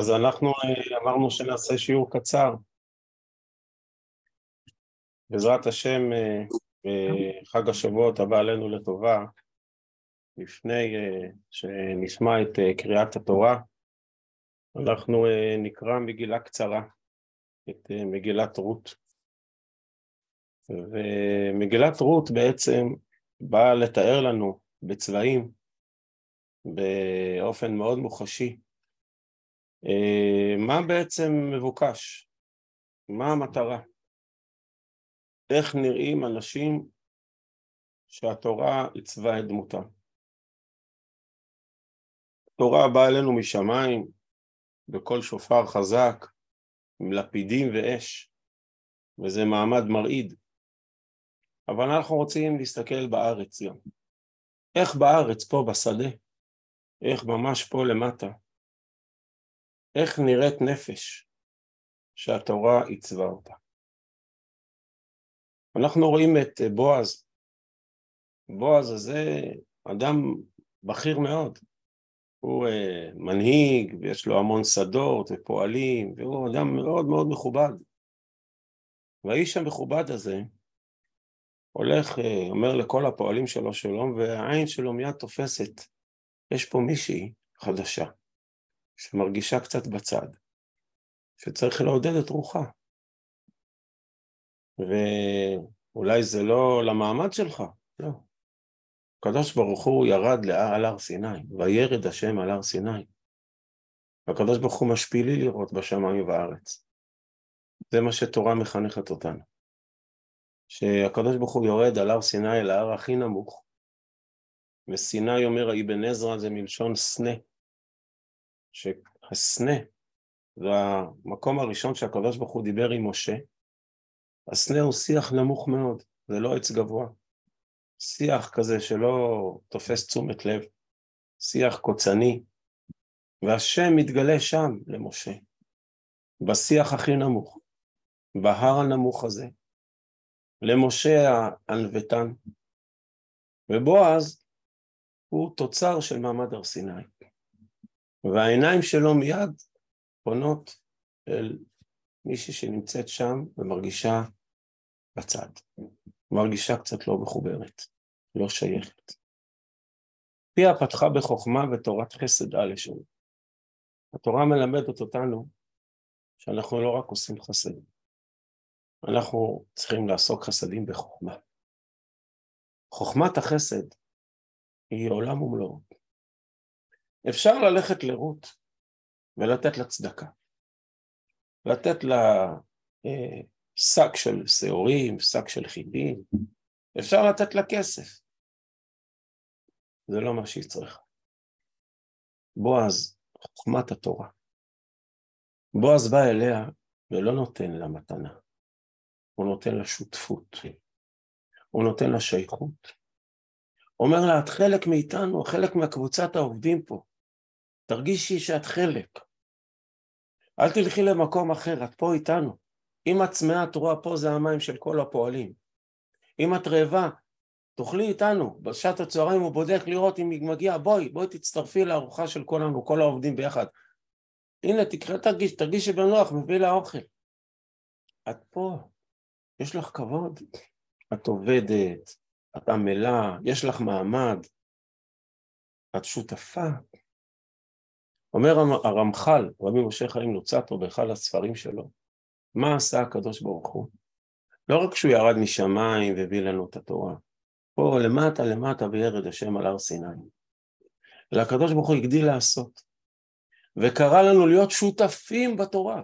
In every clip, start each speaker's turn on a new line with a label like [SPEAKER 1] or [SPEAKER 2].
[SPEAKER 1] אז אנחנו אה, אמרנו שנעשה שיעור קצר. בעזרת השם, אה, אה, חג השבועות הבא עלינו לטובה, לפני שנשמע את קריאת התורה, אנחנו נקרא מגילה קצרה, את מגילת רות. ומגילת רות בעצם באה לתאר לנו בצבעים, באופן מאוד מוחשי, אה, מה בעצם מבוקש? מה המטרה? איך נראים אנשים שהתורה עיצבה את דמותם? התורה באה אלינו משמיים בקול שופר חזק, עם לפידים ואש, וזה מעמד מרעיד. אבל אנחנו רוצים להסתכל בארץ גם. איך בארץ, פה בשדה, איך ממש פה למטה, איך נראית נפש שהתורה עיצבה אותה. אנחנו רואים את בועז, בועז הזה אדם בכיר מאוד, הוא uh, מנהיג ויש לו המון שדות ופועלים והוא אדם מאוד מאוד מכובד. והאיש המכובד הזה הולך, uh, אומר לכל הפועלים שלו שלום והעין שלו מיד תופסת, יש פה מישהי חדשה. שמרגישה קצת בצד, שצריך לעודד את רוחה. ואולי זה לא למעמד שלך, לא. הקדוש ברוך הוא ירד על הר סיני, וירד השם על הר סיני. הקדוש ברוך הוא משפילי לראות בשמיים ובארץ. זה מה שתורה מחנכת אותנו. שהקדוש ברוך הוא יורד על הר סיני, אל ההר הכי נמוך, וסיני אומר האבן עזרא זה מלשון סנה, שהסנה זה המקום הראשון שהקדוש ברוך הוא דיבר עם משה, הסנה הוא שיח נמוך מאוד, זה לא עץ גבוה. שיח כזה שלא תופס תשומת לב, שיח קוצני, והשם מתגלה שם למשה, בשיח הכי נמוך, בהר הנמוך הזה, למשה הענוותן, ובועז הוא תוצר של מעמד הר סיני. והעיניים שלו מיד פונות אל מישהי שנמצאת שם ומרגישה בצד, מרגישה קצת לא מחוברת, לא שייכת. פיה פתחה בחוכמה ותורת חסד על לשון. התורה מלמדת אותנו שאנחנו לא רק עושים חסדים, אנחנו צריכים לעסוק חסדים בחוכמה. חוכמת החסד היא עולם ומלואו. אפשר ללכת לרות ולתת לה צדקה, לתת לה אה, שק של שעורים, שק של חידים, אפשר לתת לה כסף. זה לא מה שהיא צריכה. בועז, חוכמת התורה. בועז בא אליה ולא נותן לה מתנה, הוא נותן לה שותפות, הוא נותן לה שייכות. אומר לה, את חלק מאיתנו, חלק מהקבוצת העובדים פה. תרגישי שאת חלק. אל תלכי למקום אחר, את פה איתנו. אם את צמאה, את רואה פה זה המים של כל הפועלים. אם את רעבה, תאכלי איתנו. בשעת הצהריים הוא בודק לראות אם היא מגיעה, בואי, בואי תצטרפי לארוחה של כולנו, כל העובדים ביחד. הנה, תקרא, תרגיש, תרגישי בנוח, מביא לה אוכל. את פה, יש לך כבוד. את עובדת, את עמלה, יש לך מעמד, את שותפה. אומר הרמח"ל, רבי משה חיים לוצטו, באחד הספרים שלו, מה עשה הקדוש ברוך הוא? לא רק שהוא ירד משמיים והביא לנו את התורה, פה למטה למטה וירד השם על הר סיני, אלא הקדוש ברוך הוא הגדיל לעשות, וקרא לנו להיות שותפים בתורה.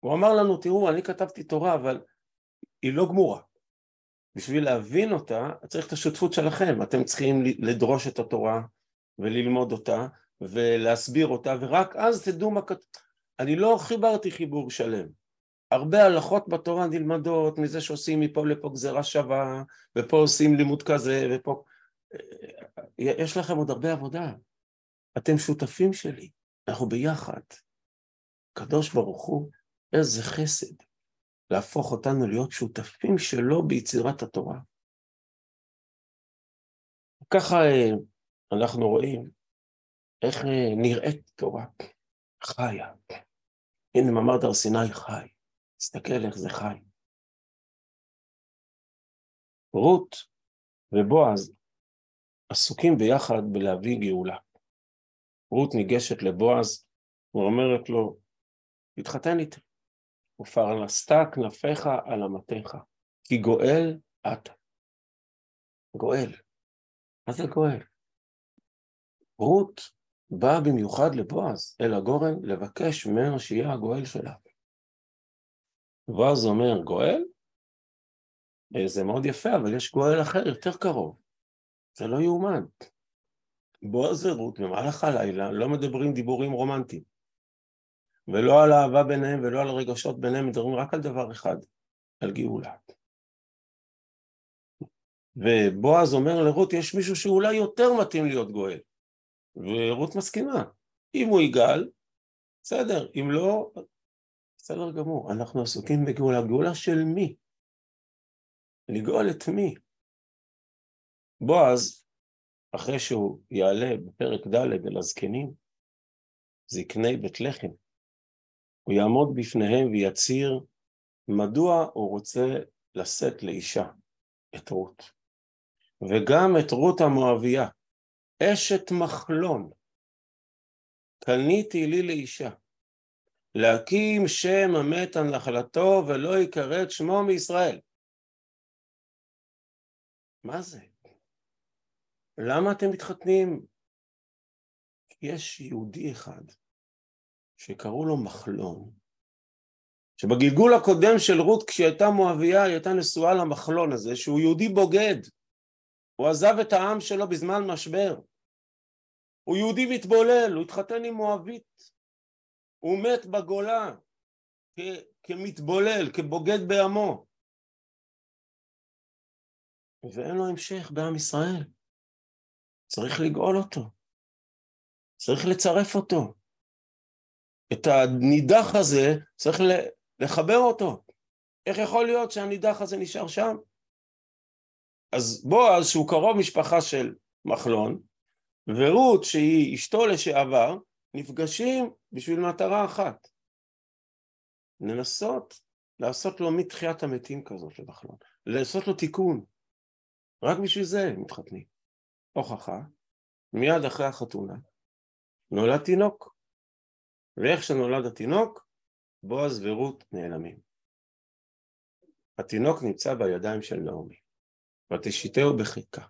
[SPEAKER 1] הוא אמר לנו, תראו, אני כתבתי תורה, אבל היא לא גמורה. בשביל להבין אותה, צריך את השותפות שלכם, אתם צריכים לדרוש את התורה וללמוד אותה, ולהסביר אותה, ורק אז תדעו מה כתוב. אני לא חיברתי חיבור שלם. הרבה הלכות בתורה נלמדות מזה שעושים מפה לפה גזירה שווה, ופה עושים לימוד כזה, ופה... יש לכם עוד הרבה עבודה. אתם שותפים שלי, אנחנו ביחד. קדוש ברוך הוא, איזה חסד, להפוך אותנו להיות שותפים שלו ביצירת התורה. ככה אה, אנחנו רואים איך אה, נראית תורה. חיה. הנה ממ"ד הר סיני חי. תסתכל איך זה חי. רות ובועז עסוקים ביחד בלהביא גאולה. רות ניגשת לבועז ואומרת לו, תתחתן איתי, ופרנסת כנפיך על אמתיך, כי גואל אתה. גואל. מה זה גואל? רות באה במיוחד לבועז, אל הגורן, לבקש ממנו שיהיה הגואל שלה. בועז אומר, גואל? אה, זה מאוד יפה, אבל יש גואל אחר, יותר קרוב. זה לא יאומן. בועז ורות במהלך הלילה לא מדברים דיבורים רומנטיים. ולא על אהבה ביניהם ולא על רגשות ביניהם, מדברים רק על דבר אחד, על גאולה. ובועז אומר לרות, יש מישהו שאולי יותר מתאים להיות גואל. ורות מסכימה. אם הוא יגאל, בסדר, אם לא, בסדר גמור. אנחנו עסוקים בגאולה. גאולה של מי? לגאול את מי? בועז, אחרי שהוא יעלה בפרק ד' אל הזקנים, זקני בית לחם, הוא יעמוד בפניהם ויצהיר מדוע הוא רוצה לשאת לאישה את רות, וגם את רות המואביה, אשת מחלון, קניתי לי לאישה, להקים שם המת על נחלתו ולא יקרא את שמו מישראל. מה זה? למה אתם מתחתנים? יש יהודי אחד שקראו לו מחלון, שבגלגול הקודם של רות כשהיא הייתה מואביה היא הייתה נשואה למחלון הזה שהוא יהודי בוגד, הוא עזב את העם שלו בזמן משבר, הוא יהודי והתבולל, הוא התחתן עם מואבית, הוא מת בגולה כ- כמתבולל, כבוגד בעמו ואין לו המשך בעם ישראל, צריך לגאול אותו, צריך לצרף אותו. את הנידח הזה צריך לחבר אותו. איך יכול להיות שהנידח הזה נשאר שם? אז בועז, שהוא קרוב משפחה של מחלון, ורות, שהיא אשתו לשעבר, נפגשים בשביל מטרה אחת. לנסות לעשות לו מתחיית המתים כזאת למחלון, לעשות לו תיקון. רק בשביל זה הם מתחתנים. הוכחה, מיד אחרי החתונה נולד תינוק. ואיך שנולד התינוק, בועז ורות נעלמים. התינוק נמצא בידיים של נעמי, ותשיתהו בחיקה.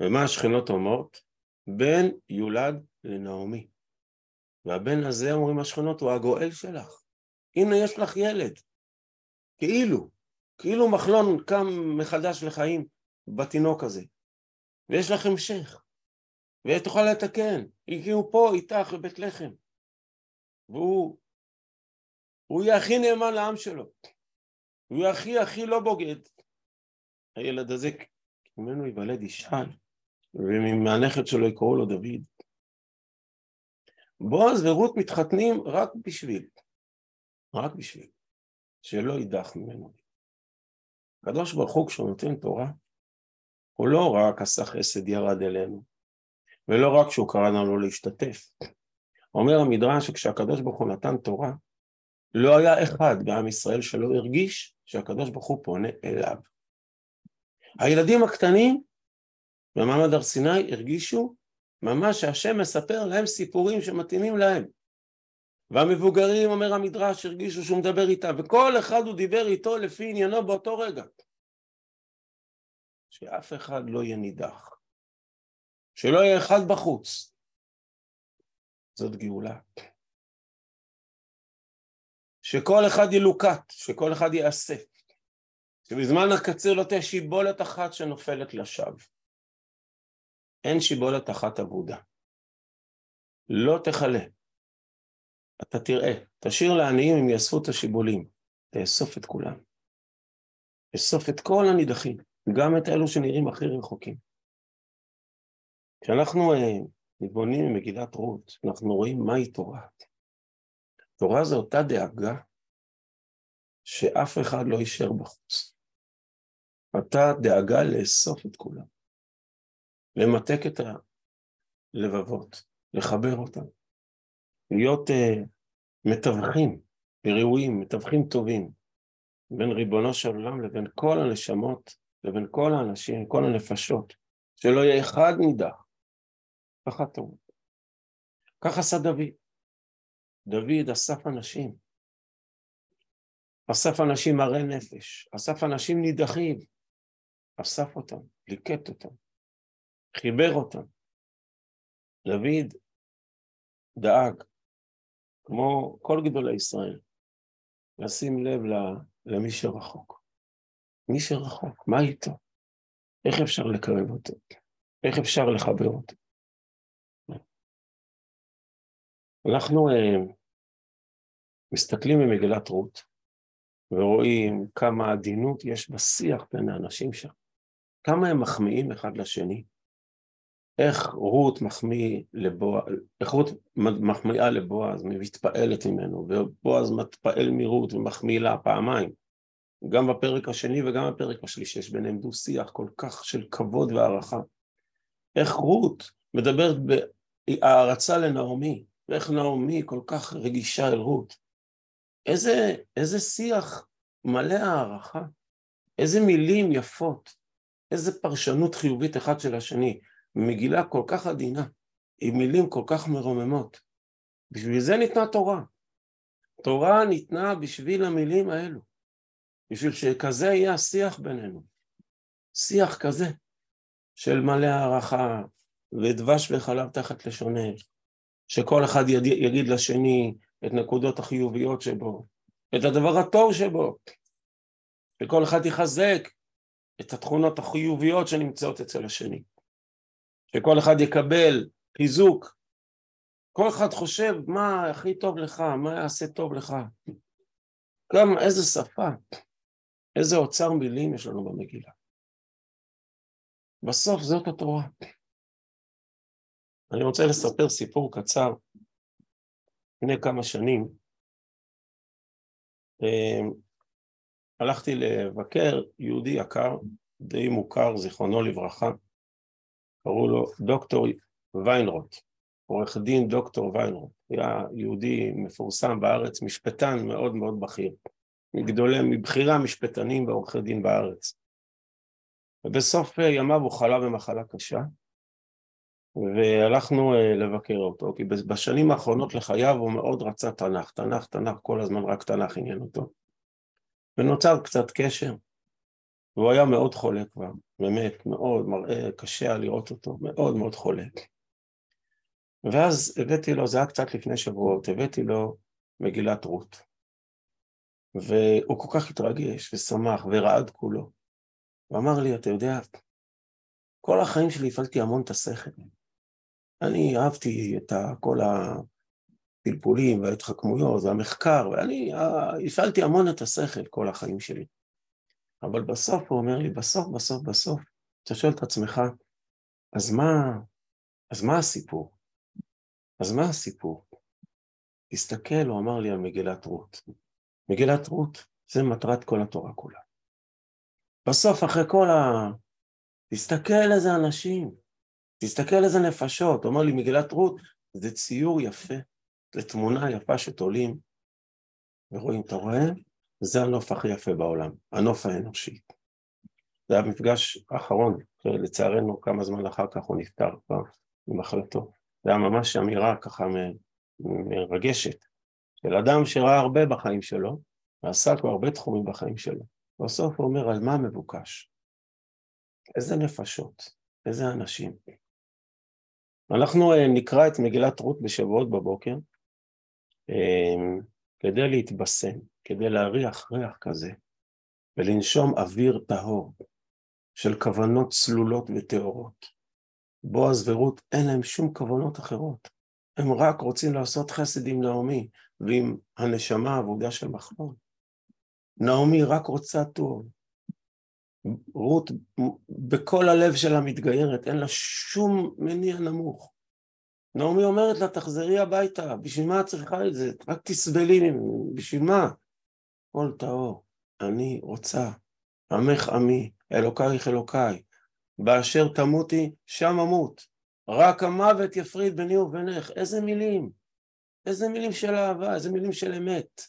[SPEAKER 1] ומה השכנות אומרות? בן יולד לנעמי. והבן הזה, אומרים השכנות, הוא הגואל שלך. הנה יש לך ילד. כאילו, כאילו מחלון קם מחדש לחיים בתינוק הזה. ויש לך המשך. ותוכל לתקן. הגיעו פה איתך בבית לחם. והוא הוא יהיה הכי נאמן לעם שלו. הוא יהיה הכי הכי לא בוגד. הילד הזה, ממנו ייוולד ישאל, ומהנכד שלו יקראו לו דוד. בועז ורות מתחתנים רק בשביל, רק בשביל, שלא יידח ממנו. הקדוש ברוך הוא כשהוא נותן תורה, הוא לא רק עשה חסד ירד אלינו, ולא רק שהוא קרא לנו להשתתף. אומר המדרש שכשהקדוש ברוך הוא נתן תורה, לא היה אחד בעם ישראל שלא הרגיש שהקדוש ברוך הוא פונה אליו. הילדים הקטנים במעמד הר סיני הרגישו ממש שהשם מספר להם סיפורים שמתאימים להם. והמבוגרים, אומר המדרש, הרגישו שהוא מדבר איתם, וכל אחד הוא דיבר איתו לפי עניינו באותו רגע. שאף אחד לא יהיה נידח, שלא יהיה אחד בחוץ. זאת גאולה. שכל אחד ילוקט, שכל אחד ייאסף, שבזמן הקציר לא תהיה שיבולת אחת שנופלת לשווא. אין שיבולת אחת אבודה. לא תכלה. אתה תראה, תשאיר לעניים אם יאספו את השיבולים, תאסוף את כולם. אסוף את כל הנידחים, גם את אלו שנראים הכי רחוקים. כשאנחנו uh, מתבוננים במגילת רות, אנחנו רואים מהי תורה. תורה זה אותה דאגה שאף אחד לא יישאר בחוץ. אותה דאגה לאסוף את כולם, למתק את הלבבות, לחבר אותם, להיות uh, מתווכים וראויים, מתווכים טובים, בין ריבונו של עולם לבין כל הנשמות, לבין כל האנשים, כל הנפשות, שלא יהיה אחד נידח. ככה טוב. כך עשה דוד. דוד אסף אנשים. אסף אנשים מרי נפש, אסף אנשים נידחים, אסף אותם, ליקט אותם, חיבר אותם. דוד דאג, כמו כל גדולי ישראל, לשים לב למי שרחוק. מי שרחוק, מה איתו? איך אפשר לקרב אותו? איך אפשר לחבר אותו? אנחנו uh, מסתכלים במגילת רות ורואים כמה עדינות יש בשיח בין האנשים שם, כמה הם מחמיאים אחד לשני, איך רות מחמיא לבועז, איך רות מחמיאה לבועז, מתפעלת ממנו, ובועז מתפעל מרות ומחמיא לה פעמיים, גם בפרק השני וגם בפרק השלישי, יש ביניהם דו שיח כל כך של כבוד והערכה. איך רות מדברת בהערצה לנעמי, ואיך נעמי כל כך רגישה אל רות. איזה, איזה שיח מלא הערכה, איזה מילים יפות, איזה פרשנות חיובית אחד של השני. מגילה כל כך עדינה, עם מילים כל כך מרוממות. בשביל זה ניתנה תורה. תורה ניתנה בשביל המילים האלו, בשביל שכזה יהיה השיח בינינו. שיח כזה של מלא הערכה ודבש וחלב תחת לשונך, שכל אחד יד... יגיד לשני את נקודות החיוביות שבו, את הדבר הטוב שבו, שכל אחד יחזק את התכונות החיוביות שנמצאות אצל השני. שכל אחד יקבל חיזוק. כל אחד חושב מה הכי טוב לך, מה יעשה טוב לך. גם איזה שפה, איזה אוצר מילים יש לנו במגילה. בסוף זאת התורה. אני רוצה לספר סיפור קצר. לפני כמה שנים אמ, הלכתי לבקר יהודי יקר, די מוכר, זיכרונו לברכה, קראו לו דוקטור ויינרוט, עורך דין דוקטור ויינרוט, היה יהודי מפורסם בארץ, משפטן מאוד מאוד בכיר, מגדולי, מבכירי המשפטנים ועורכי דין בארץ. ובסוף ימיו הוא חלה במחלה קשה, והלכנו אה, לבקר אותו, כי בשנים האחרונות לחייו הוא מאוד רצה תנ"ך, תנ"ך, תנ"ך, כל הזמן רק תנ"ך עניין אותו. ונוצר קצת קשר, והוא היה מאוד חולה כבר, באמת, מאוד, מראה קשה היה לראות אותו, מאוד מאוד חולה. ואז הבאתי לו, זה היה קצת לפני שבועות, הבאתי לו מגילת רות. והוא כל כך התרגש ושמח ורעד כולו. הוא אמר לי, אתה יודע, כל החיים שלי הפעלתי המון את השכל. אני אהבתי את כל הפלפולים וההתחכמויות והמחקר, ואני אה, הפעלתי המון את השכל כל החיים שלי. אבל בסוף הוא אומר לי, בסוף, בסוף, בסוף, אתה שואל את עצמך, אז מה, אז מה הסיפור? אז מה הסיפור? תסתכל, הוא אמר לי על מגילת רות. מגילת רות זה מטרת כל התורה כולה. בסוף, אחרי כל ה... תסתכל איזה אנשים, תסתכל איזה נפשות. הוא אומר לי, מגילת רות זה ציור יפה, זה תמונה יפה שתולים, ורואים, אתה רואה? זה הנוף הכי יפה בעולם, הנוף האנושי. זה היה מפגש האחרון, לצערנו כמה זמן אחר כך הוא נפטר כבר ממחלתו. זה היה ממש אמירה ככה מרגשת, של אדם שראה הרבה בחיים שלו, ועשה כבר הרבה תחומים בחיים שלו. בסוף הוא אומר, על מה מבוקש? איזה נפשות, איזה אנשים. אנחנו אה, נקרא את מגילת רות בשבועות בבוקר, אה, כדי להתבשם, כדי להריח ריח כזה, ולנשום אוויר טהור של כוונות צלולות וטהורות. בועז ורות אין להם שום כוונות אחרות, הם רק רוצים לעשות חסד עם נעמי ועם הנשמה האבודה של מחמוד. נעמי רק רוצה טוב. רות בכל הלב שלה מתגיירת, אין לה שום מניע נמוך. נעמי אומרת לה, תחזרי הביתה, בשביל מה את צריכה את זה? רק תסבלי בשביל מה? כל טהור, אני רוצה, עמך עמי, אלוקייך אלוקיי, באשר תמותי, שם אמות. רק המוות יפריד ביני ובינך. איזה מילים. איזה מילים של אהבה, איזה מילים של אמת.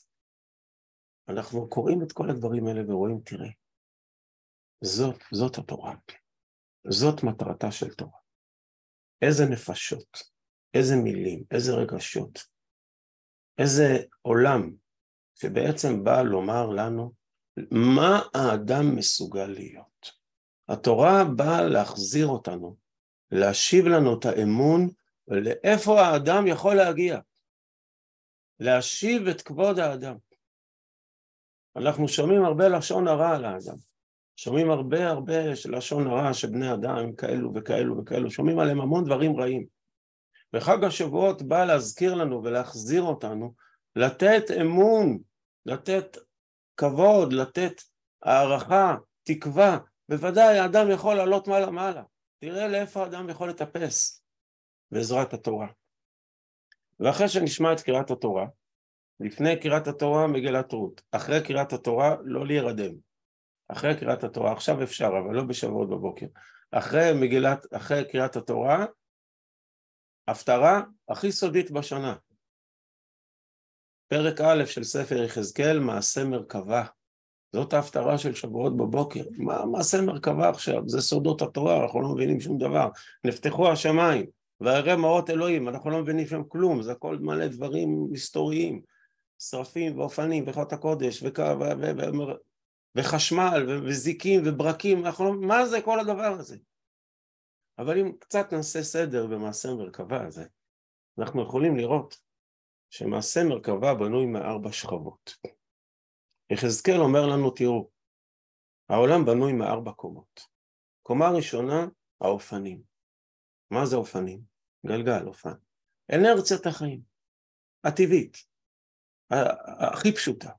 [SPEAKER 1] אנחנו קוראים את כל הדברים האלה ורואים, תראה, זאת, זאת התורה. זאת מטרתה של תורה. איזה נפשות, איזה מילים, איזה רגשות, איזה עולם שבעצם בא לומר לנו מה האדם מסוגל להיות. התורה באה להחזיר אותנו, להשיב לנו את האמון לאיפה האדם יכול להגיע, להשיב את כבוד האדם. אנחנו שומעים הרבה לשון הרע על האדם, שומעים הרבה הרבה לשון הרע שבני אדם כאלו וכאלו וכאלו, שומעים עליהם המון דברים רעים. וחג השבועות בא להזכיר לנו ולהחזיר אותנו, לתת אמון, לתת כבוד, לתת הערכה, תקווה. בוודאי האדם יכול לעלות מעלה מעלה. תראה לאיפה האדם יכול לטפס בעזרת התורה. ואחרי שנשמע את קריאת התורה, לפני קריאת התורה מגילת רות, אחרי קריאת התורה לא להירדם, אחרי קריאת התורה, עכשיו אפשר, אבל לא בשבועות בבוקר, אחרי מגילת, אחרי קריאת התורה, הפטרה הכי סודית בשנה, פרק א' של ספר יחזקאל, מעשה מרכבה. זאת ההפטרה של שבועות בבוקר. מה מעשה מרכבה עכשיו? זה סודות התורה, אנחנו לא מבינים שום דבר. נפתחו השמיים, וירא מעות אלוהים, אנחנו לא מבינים שם כלום, זה הכל מלא דברים היסטוריים, שרפים ואופנים וחוט הקודש וק... ו... ו... ו... וחשמל ו... וזיקים וברקים, אנחנו לא... מה זה כל הדבר הזה? אבל אם קצת נעשה סדר במעשה מרכבה הזה, אנחנו יכולים לראות שמעשה מרכבה בנוי מארבע שכבות. יחזקאל אומר לנו, תראו, העולם בנוי מארבע קומות. קומה ראשונה, האופנים. מה זה אופנים? גלגל, אופן. אנרציית החיים, הטבעית, הכי פשוטה.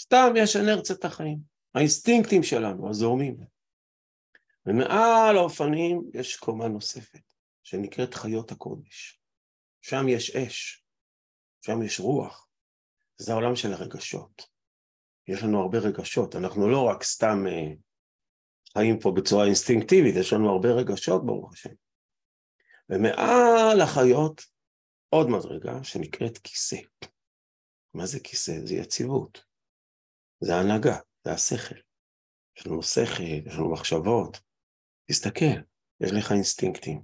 [SPEAKER 1] סתם יש אנרציית החיים, האינסטינקטים שלנו, הזורמים. ומעל האופנים יש קומה נוספת, שנקראת חיות הקודש. שם יש אש, שם יש רוח, זה העולם של הרגשות. יש לנו הרבה רגשות, אנחנו לא רק סתם uh, חיים פה בצורה אינסטינקטיבית, יש לנו הרבה רגשות ברוך השם. ומעל החיות עוד מדרגה שנקראת כיסא. מה זה כיסא? זה יציבות, זה הנהגה, זה השכל. יש לנו שכל, יש לנו מחשבות. תסתכל, יש לך אינסטינקטים,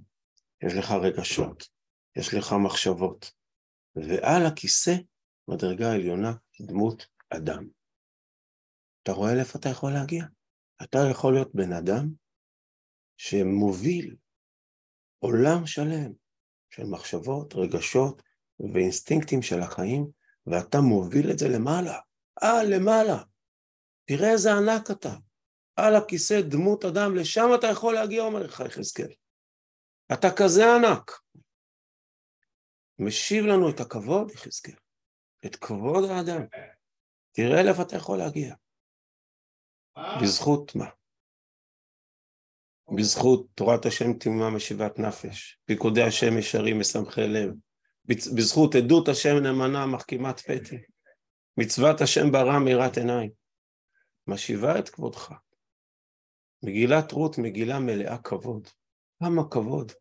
[SPEAKER 1] יש לך רגשות, יש לך מחשבות, ועל הכיסא, מדרגה עליונה, דמות אדם. אתה רואה לאיפה אתה יכול להגיע? אתה יכול להיות בן אדם שמוביל עולם שלם של מחשבות, רגשות ואינסטינקטים של החיים, ואתה מוביל את זה למעלה. אה, למעלה. תראה איזה ענק אתה. על הכיסא דמות אדם, לשם אתה יכול להגיע, אומר לך יחזקאל. אתה כזה ענק. משיב לנו את הכבוד, יחזקאל, את כבוד האדם. תראה לאיפה אתה יכול להגיע. בזכות מה? בזכות תורת השם תמימה משיבת נפש, פיקודי השם ישרים משמחי לב, בזכות עדות השם נאמנה מחכימת פתי, מצוות השם ברא מאירת עיניים, משיבה את כבודך. מגילת רות מגילה מלאה כבוד. כמה כבוד.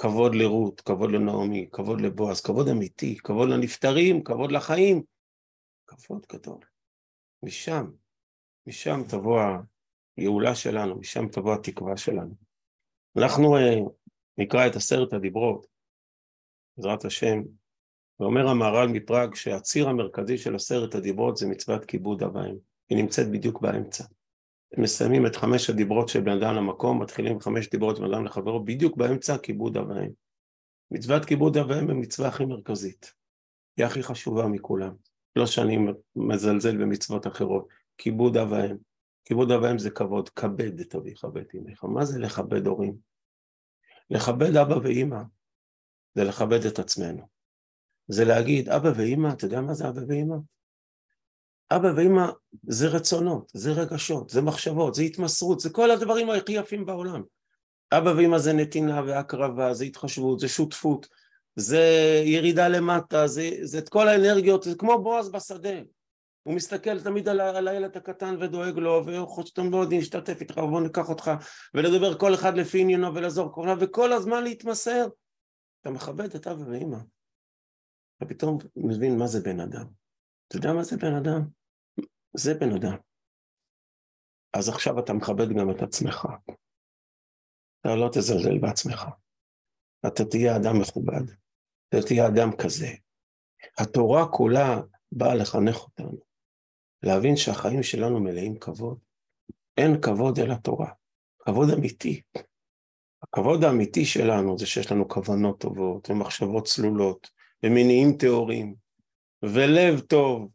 [SPEAKER 1] כבוד לרות, כבוד לנעמי, כבוד לבועז, כבוד אמיתי, כבוד לנפטרים, כבוד לחיים. כבוד גדול. משם, משם תבוא הגאולה שלנו, משם תבוא התקווה שלנו. אנחנו uh, נקרא את עשרת הדיברות, בעזרת השם, ואומר המהר"ל מפראג שהציר המרכזי של עשרת הדיברות זה מצוות כיבוד אב היא נמצאת בדיוק באמצע. מסיימים את חמש הדיברות של בן אדם למקום, מתחילים חמש דיברות של בן אדם לחברו, בדיוק באמצע כיבוד אב ואם. מצוות כיבוד אב ואם היא הכי מרכזית, היא הכי חשובה מכולם. לא שאני מזלזל במצוות אחרות, כיבוד אב ואם. כיבוד אב ואם זה כבוד, כבד את אביך ואת אמך. מה זה לכבד הורים? לכבד אבא ואימא זה לכבד את עצמנו. זה להגיד, אבא ואימא, אתה יודע מה זה אבא ואימא? אבא ואמא זה רצונות, זה רגשות, זה מחשבות, זה התמסרות, זה כל הדברים הכי יפים בעולם. אבא ואמא זה נתינה והקרבה, זה התחשבות, זה שותפות, זה ירידה למטה, זה, זה את כל האנרגיות, זה כמו בועז בשדה. הוא מסתכל תמיד על, על הילד הקטן ודואג לו, וחושבים מאוד להשתתף איתך, ובוא ניקח אותך, ולדבר כל אחד לפי עניינו ולעזור כל וכל הזמן להתמסר. אתה מכבד את אבא ואמא. אתה פתאום מבין מה זה בן אדם. אתה יודע מה זה בן אדם? זה בן אדם. אז עכשיו אתה מכבד גם את עצמך. אתה לא תזלזל בעצמך. אתה תהיה אדם מכובד. אתה תהיה אדם כזה. התורה כולה באה לחנך אותנו. להבין שהחיים שלנו מלאים כבוד. אין כבוד אלא תורה. כבוד אמיתי. הכבוד האמיתי שלנו זה שיש לנו כוונות טובות ומחשבות צלולות ומניעים טהורים ולב טוב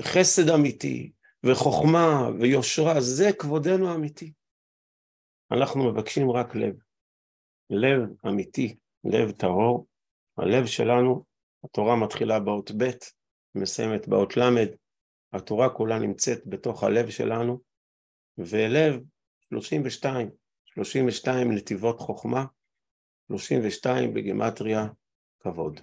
[SPEAKER 1] וחסד אמיתי וחוכמה ויושרה, זה כבודנו האמיתי. אנחנו מבקשים רק לב, לב אמיתי, לב טהור. הלב שלנו, התורה מתחילה באות ב', מסיימת באות ל', התורה כולה נמצאת בתוך הלב שלנו, ולב 32, 32 נתיבות חוכמה, 32 בגימטריה כבוד.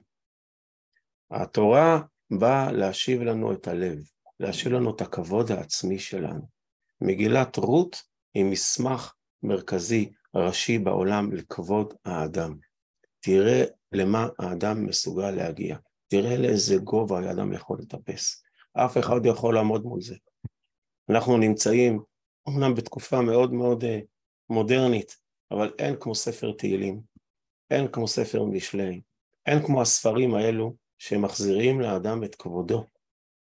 [SPEAKER 1] התורה באה להשיב לנו את הלב, להשיב לנו את הכבוד העצמי שלנו. מגילת רות היא מסמך מרכזי, ראשי בעולם לכבוד האדם. תראה למה האדם מסוגל להגיע. תראה לאיזה גובה האדם יכול לטפס. אף אחד יכול לעמוד מול זה. אנחנו נמצאים אומנם בתקופה מאוד מאוד אה, מודרנית, אבל אין כמו ספר תהילים, אין כמו ספר משלי, אין כמו הספרים האלו שמחזירים לאדם את כבודו,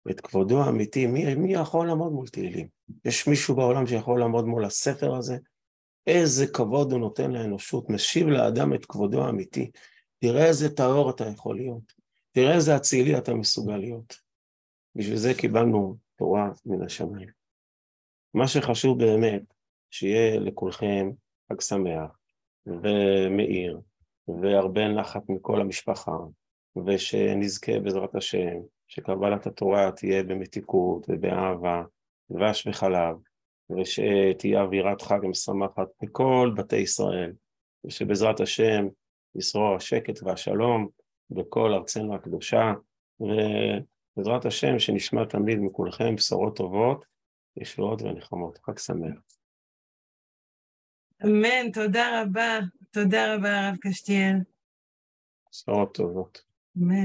[SPEAKER 1] את כבודו האמיתי. מי, מי יכול לעמוד מול תהילים? יש מישהו בעולם שיכול לעמוד מול הספר הזה? איזה כבוד הוא נותן לאנושות, משיב לאדם את כבודו האמיתי. תראה איזה טהור אתה יכול להיות, תראה איזה אצילי אתה מסוגל להיות. בשביל זה קיבלנו תורה מן השמיים. מה שחשוב באמת, שיהיה לכולכם חג שמח ומאיר והרבה נחת מכל המשפחה, ושנזכה בעזרת השם, שקבלת התורה תהיה במתיקות ובאהבה, דבש וחלב, ושתהיה אווירת חג משמחת בכל בתי ישראל, ושבעזרת השם ישרור השקט והשלום בכל ארצנו הקדושה, ובעזרת השם שנשמע תמיד מכולכם בשורות טובות, ישועות ונחמות. חג שמח.
[SPEAKER 2] אמן, תודה רבה. תודה רבה, הרב קשתיאל.
[SPEAKER 1] בשורות טובות.
[SPEAKER 2] אמן.